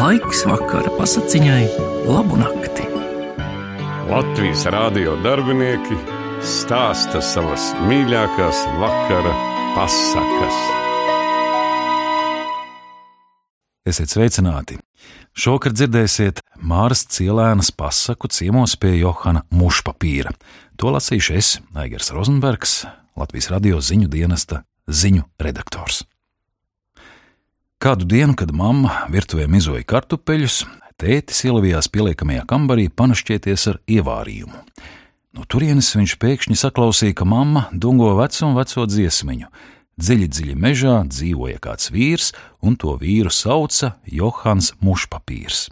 Laiks vakara pasakiņai, labu nakti. Latvijas rādio darbinieki stāsta savas mīļākās vakara pasakas. Esiet sveicināti! Šovakar dzirdēsiet Māras Cielēnas pasaku ciemos pie Johana Mušpapīra. To lasīšu es, Aigars Rozenbergs, Latvijas radio ziņu dienesta ziņu redaktors. Kādu dienu, kad mamma virtuvē mizoja kartupeļus, tētis ielavījās pieliekamajā kambarī panašķieties ar ievārījumu. No turienes viņš pēkšņi saklausīja, ka mamma dungo vecu un veco dziesmiņu. Dziļi, dziļi mežā dzīvoja kāds vīrs, un to vīru sauca Johans Mušpapīrs.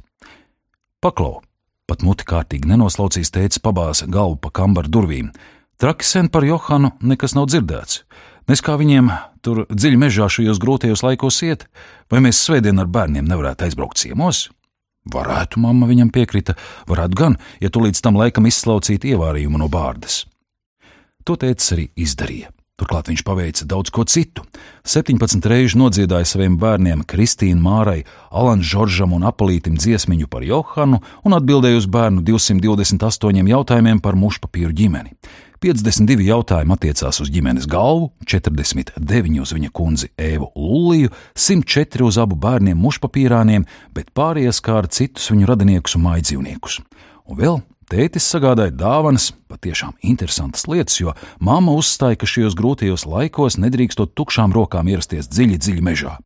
Paklau, pat muti kārtīgi nenoslaucīs teica pabāza galvu pa kambaru durvīm. Traki sen par Johanu nekas nav dzirdēts. Nes kā viņiem tur dziļi mežā šajos grūtajos laikos iet, vai mēs svētdien ar bērniem nevarētu aizbraukt ciemos? Varētu, mamma viņam piekrita, varētu gan, ja tu līdz tam laikam izslaucītu ievārījumu no bārdas. To teicis arī izdarīja. Turklāt viņš paveica daudz ko citu. 17 reizes nodziedāja saviem bērniem, Kristīnu Mārai, Alanam Žoržam un Apolītam dziesmiņu par Johanu un atbildēja uz bērnu 228 jautājumiem par mušpapīru ģimeni. 52 jautājumi attiecās uz ģimenes galvu, 49 uz viņa kundzi Ēvu Luliju, 104 uz abu bērniem mušpapīrāniem, bet pārējie skāra citus viņu radiniekus un mājdzīvniekus. Un vēl Tētis sagādāja dāvanas, patiešām interesantas lietas, jo mamma uzstāja, ka šajos grūtajos laikos nedrīkstot tukšām rokām ierasties dziļi, dziļi mežā.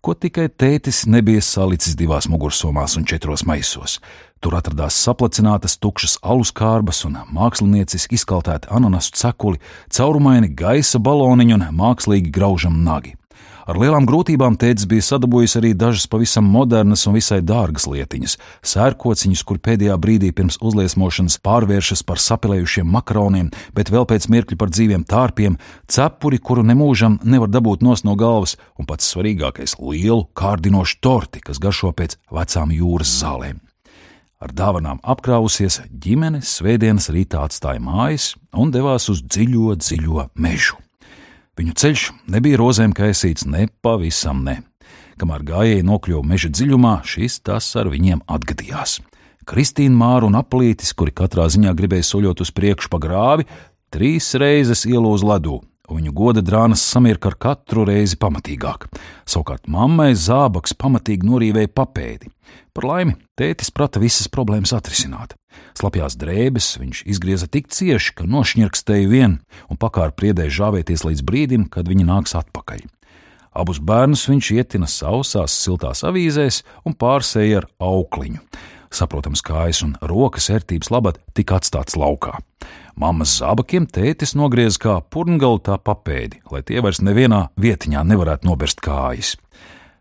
Ko tikai tētis nebija salicis divās mugursomās un četros maisos. Tur atradās saplacinātas tukšas alus kārbas un mākslinieciski izkaltēti ananasu cekuli, caurumaini gaisa baloniņi un mākslīgi graužam nagi. Ar lielām grūtībām tēvs bija sadabūjis arī dažas pavisam modernas un visai dārgas lietiņas - sērkociņus, kur pēdējā brīdī pirms uzliesmošanas pārvēršas par sapilējušiem makaroniem, bet vēl pēc mirkļa par dzīviem tārpiem, cepuri, kuru nemūžam nevar dabūt nos no galvas, un pats svarīgākais - lielu, kārdinošu torti, kas garšo pēc vecām jūras zālēm. Ar dāvanām apkrāvusies, ģimene svētdienas rītā atstāja mājas un devās uz dziļo, dziļo mežu. Viņu ceļš nebija rozēm kaisīts ne pavisam ne. Kamēr gājēji nokļuva meža dziļumā, šis tas ar viņiem atgadījās. Kristīna Māra un aplītis, kuri katrā ziņā gribēja soļot uz priekšu pa grāvi, trīs reizes ielūza ledū, viņu goda drānas samirka ar katru reizi pamatīgāk. Savukārt mammai zābaks pamatīgi norīvēja papēdi. Par laimi, tētis prata visas problēmas atrisināt. Slapjās drēbes viņš izgrieza tik cieši, ka nošņirkstēja vien un pakāra priedēja žāvēties līdz brīdim, kad viņi nāks atpakaļ. Abus bērnus viņš ietina sausās, siltās avīzēs un pārsēja ar aukliņu. Saprotams, kājas un rokas ērtības labad tika atstāts laukā. Māmas zābakiem tētis nogriez kā purngalu tā papēdi, lai tie vairs nevienā vietiņā nevarētu noberst kājas.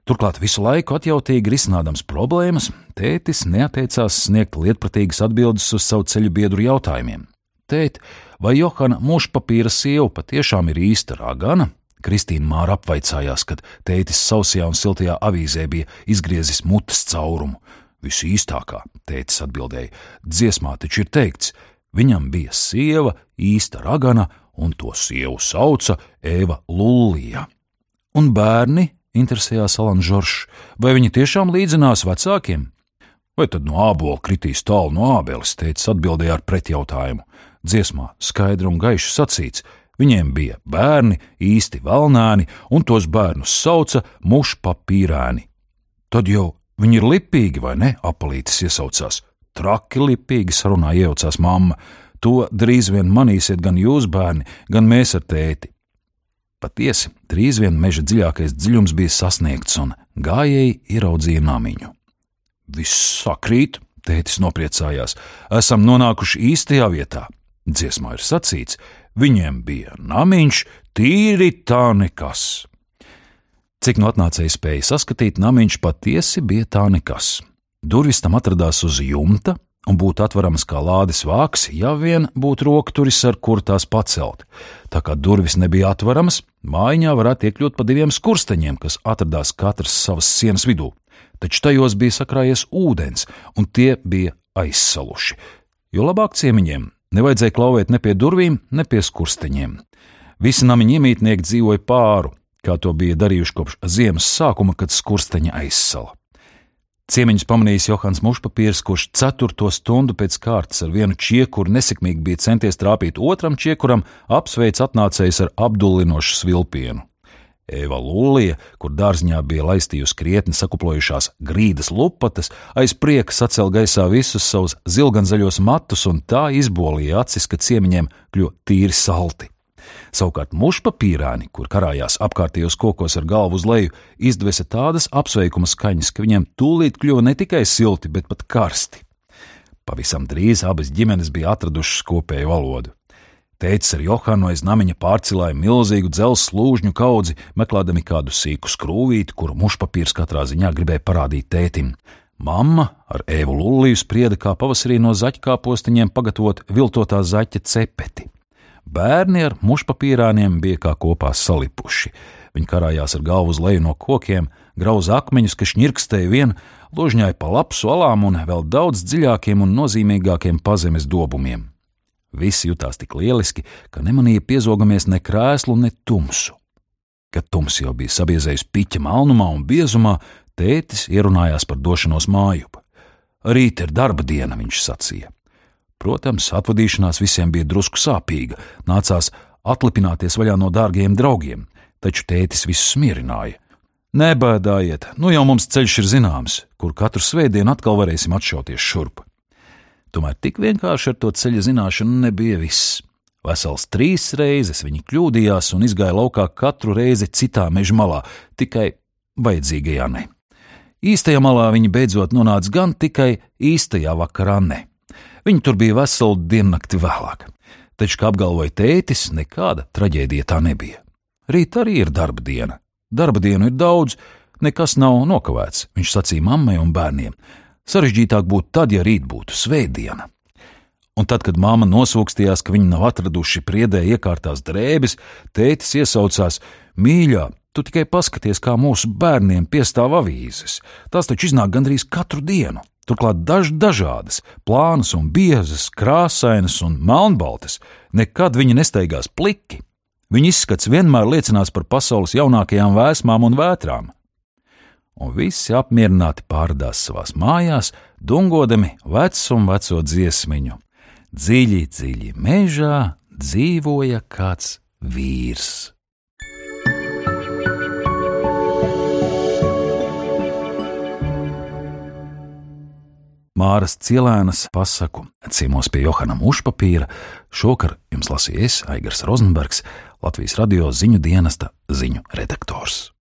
Turklāt visu laiku atjautīgi risinādams problēmas, tētis neatteicās sniegt lietpratīgas atbildes uz savu ceļu biedru jautājumiem. Tēt, vai Johana mušpapīra sieva patiešām ir īsta ragana? Kristīna Māra apvaicājās, kad tētis sausajā un siltajā avīzē bija izgriezis mutes caurumu. Visu īstākā, tētis atbildēja, dziesmā taču ir teikts, viņam bija sieva, īsta ragana, un to sievu sauca Eva Lullija. Un bērni interesējās Alans Žoržs, vai viņi tiešām līdzinās vecākiem? Vai tad no ābola kritīs tālu no ābeles, teica atbildēja ar pretjautājumu. Dziesmā skaidri un gaiši sacīts, viņiem bija bērni, īsti valnēni, un tos bērnus sauca mušpapīrēni. Tad jau viņi ir lipīgi, vai ne? apalītis iesaucās. Traki lipīgi sarunā iejaucās mamma. To drīz vien manīsiet gan jūs, bērni, gan mēs ar tēti. Patiesi, drīz vien meža dziļākais dziļums bija sasniegts, un gājēji ieraudzīja namiņu. Viss sakrīt, tētis nopriecājās, esam nonākuši īstajā vietā. Dziesmā ir sacīts, viņiem bija namiņš, tīri tā nekas. Cik no atnācēji spēja saskatīt, namiņš patiesi bija tā nekas. Durvis tam atradās uz jumta, un būtu atveramas kā lādes vāks, ja vien būtu rokturis, ar kur tās pacelt. Tā kā durvis nebija atveramas, mājiņā varētu iekļūt pa diviem skursteņiem, kas atradās katrs savas sienas vidū. Taču tajos bija sakrājies ūdens, un tie bija aizsaluši. Jo labāk ciemiņiem nevajadzēja klauvēt ne pie durvīm, ne pie skursteņiem. Visi namiņu iemītnieki dzīvoja pāru, kā to bija darījuši kopš ziemas sākuma, kad skursteņa aizsala. Ciemiņus pamanījis Johans Mušpapīrs, kurš ceturto stundu pēc kārtas ar vienu čiekuru nesekmīgi bija centies trāpīt otram čiekuram, apsveic atnācējs ar apdullinošu svilpienu. Eva Lūlija, kur dārziņā bija laistījusi krietni sakuplojušās grīdas lupatas, aiz prieka sacēla gaisā visus savus zilganzaļos matus un tā izbolīja acis, ka ciemiņiem kļuva tīri salti. Savukārt mušpapīrāni, kur karājās apkārtējos kokos ar galvu uz leju, izdevesa tādas apsveikuma skaņas, ka viņiem tūlīt kļuva ne tikai silti, bet pat karsti. Pavisam drīz abas ģimenes bija atradušas kopēju valodu. Tēcis ar Johānu aiz namiņa pārcilāja milzīgu dzelzceļa slūžņu kaudzi, meklējami kādu sīku skrūvīti, kuru mušpapīrs katrā ziņā gribēja parādīt tētim. Mamma ar Evu Lulliju sprieda, kā pavasarī no zaķkāpostiņiem pagatavot viltotā zaķa cepeti. Bērni ar mušpapīrāniem bija kā kopā salipuši. Viņi karājās ar galvu uz leju no kokiem, grauza akmeņus, kas ņirkstēja vien, ložņāja pa lapsu alām un vēl daudz dziļākiem un nozīmīgākiem pazemes dobumiem. Visi jutās tik lieliski, ka nemanīja piezogamies ne krēslu, ne tumsu. Kad tums jau bija sabiezējis piķa melnumā un biezumā, tētis ierunājās par došanos mājup. Rīt ir darba diena, viņš sacīja. Protams, atvadīšanās visiem bija drusku sāpīga, nācās atlipināties vaļā no dārgiem draugiem, taču tētis visus mierināja. Nebēdājiet, nu jau mums ceļš ir zināms, kur katru svētdienu atkal varēsim atšauties šurp. Tomēr tik vienkārši ar to ceļa zināšanu nebija viss. Vesels trīs reizes viņi kļūdījās un izgāja laukā katru reizi citā meža malā, tikai vajadzīgajā ne. Īstajā malā viņi beidzot nonāca gan tikai īstajā vakarā ne. Viņi tur bija veselu diennakti vēlāk. Taču, kā apgalvoja tētis, nekāda traģēdija tā nebija. Rīt arī ir darba diena. Darba dienu ir daudz, nekas nav nokavēts, viņš sacīja mammai un bērniem. Sarežģītāk būtu tad, ja rīt būtu svētdiena. Un tad, kad māma nosūkstījās, ka viņi nav atraduši priedē iekārtās drēbes, tētis iesaucās: Mīļā, tu tikai paskaties, kā mūsu bērniem piestāv avīzes. Tās taču iznāk gandrīz katru dienu. Turklāt daž dažādas, plānas un biezas, krāsainas un melnbaltas, nekad viņi nesteigās pliki. Viņa izskats vienmēr liecinās par pasaules jaunākajām vēsmām un vētrām. Un visi apmierināti pārdās savās mājās, dungodami vecu un veco dziesmiņu. Dziļi, dziļi mežā dzīvoja kāds vīrs. Māras Cielēnas pasaku ciemos pie Johana Ušpapīra. Šokar jums lasīja es, Aigars Rozenbergs, Latvijas radio ziņu dienesta ziņu redaktors.